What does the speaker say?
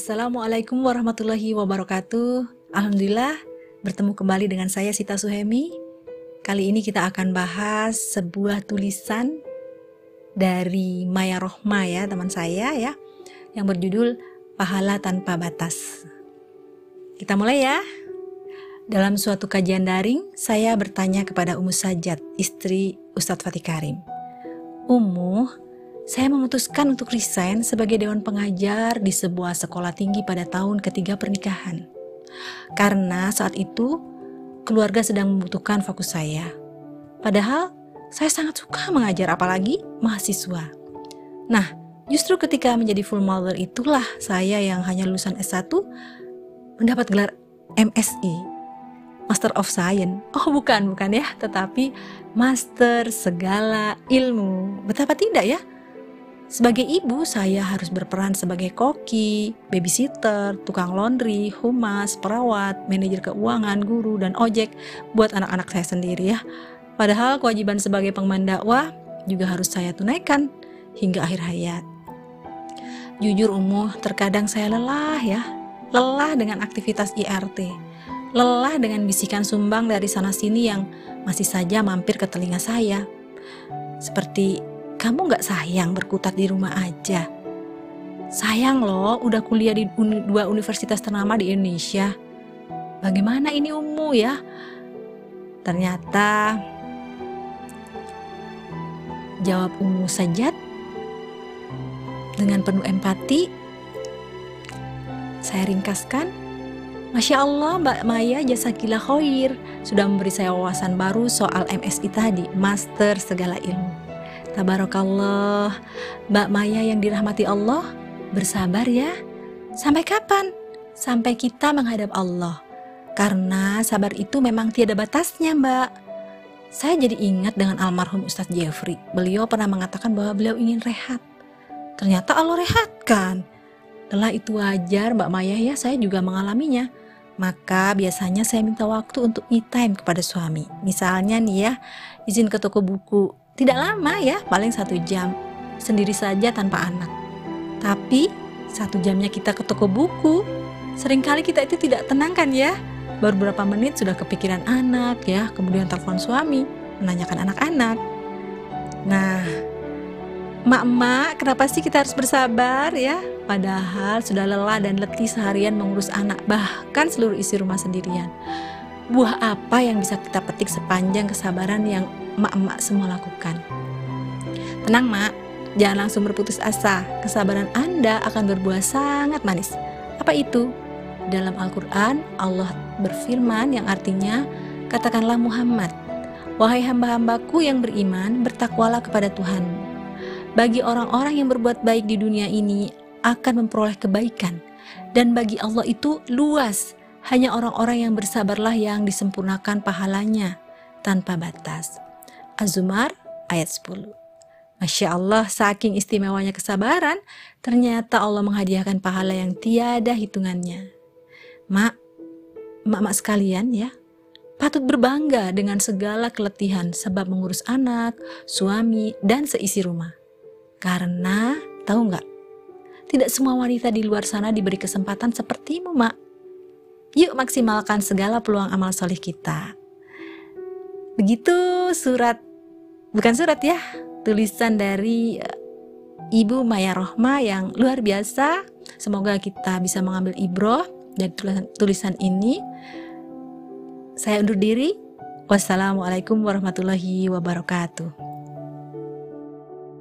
Assalamualaikum warahmatullahi wabarakatuh. Alhamdulillah bertemu kembali dengan saya Sita Suhemi. Kali ini kita akan bahas sebuah tulisan dari Maya Rohma ya teman saya ya yang berjudul Pahala Tanpa Batas. Kita mulai ya. Dalam suatu kajian daring, saya bertanya kepada Ummu Sajat, istri Ustadz Fatih Karim. Ummu, saya memutuskan untuk resign sebagai dewan pengajar di sebuah sekolah tinggi pada tahun ketiga pernikahan. Karena saat itu keluarga sedang membutuhkan fokus saya. Padahal saya sangat suka mengajar apalagi mahasiswa. Nah, justru ketika menjadi full mother itulah saya yang hanya lulusan S1 mendapat gelar MSI Master of Science. Oh bukan, bukan ya, tetapi Master segala ilmu. Betapa tidak ya? Sebagai ibu, saya harus berperan sebagai koki, babysitter, tukang laundry, humas, perawat, manajer keuangan, guru, dan ojek buat anak-anak saya sendiri ya. Padahal kewajiban sebagai pengemban dakwah juga harus saya tunaikan hingga akhir hayat. Jujur umuh, terkadang saya lelah ya, lelah dengan aktivitas IRT, lelah dengan bisikan sumbang dari sana-sini yang masih saja mampir ke telinga saya. Seperti kamu gak sayang berkutat di rumah aja? Sayang loh, udah kuliah di uni, dua universitas ternama di Indonesia. Bagaimana ini Umu ya? Ternyata jawab Umu Sajat dengan penuh empati. Saya ringkaskan, Masya Allah Mbak Maya jasa gila khair sudah memberi saya wawasan baru soal MSI tadi, Master Segala Ilmu. Tabarakallah, Mbak Maya yang dirahmati Allah, bersabar ya. Sampai kapan? Sampai kita menghadap Allah. Karena sabar itu memang tiada batasnya, Mbak. Saya jadi ingat dengan almarhum Ustadz Jeffrey. Beliau pernah mengatakan bahwa beliau ingin rehat. Ternyata Allah rehatkan. Lelah itu wajar, Mbak Maya ya, saya juga mengalaminya. Maka biasanya saya minta waktu untuk me time kepada suami. Misalnya nih ya, izin ke toko buku, tidak lama ya, paling satu jam. Sendiri saja tanpa anak. Tapi satu jamnya kita ke toko buku, sering kali kita itu tidak tenang kan ya. Baru beberapa menit sudah kepikiran anak ya, kemudian telepon suami, menanyakan anak-anak. Nah, mak-mak, kenapa sih kita harus bersabar ya? Padahal sudah lelah dan letih seharian mengurus anak, bahkan seluruh isi rumah sendirian. Buah apa yang bisa kita petik sepanjang kesabaran yang emak-emak semua lakukan. Tenang mak, jangan langsung berputus asa. Kesabaran Anda akan berbuah sangat manis. Apa itu? Dalam Al-Quran, Allah berfirman yang artinya, Katakanlah Muhammad, Wahai hamba-hambaku yang beriman, bertakwalah kepada Tuhan. Bagi orang-orang yang berbuat baik di dunia ini akan memperoleh kebaikan. Dan bagi Allah itu luas, hanya orang-orang yang bersabarlah yang disempurnakan pahalanya tanpa batas. Az-Zumar ayat 10. Masya Allah, saking istimewanya kesabaran, ternyata Allah menghadiahkan pahala yang tiada hitungannya. Mak, mak-mak sekalian ya, patut berbangga dengan segala keletihan sebab mengurus anak, suami, dan seisi rumah. Karena, tahu nggak, tidak semua wanita di luar sana diberi kesempatan sepertimu, mak. Yuk maksimalkan segala peluang amal solih kita. Begitu surat bukan surat ya, tulisan dari uh, Ibu Maya Rohma yang luar biasa. Semoga kita bisa mengambil ibroh dari tulisan, tulisan ini. Saya undur diri. Wassalamualaikum warahmatullahi wabarakatuh.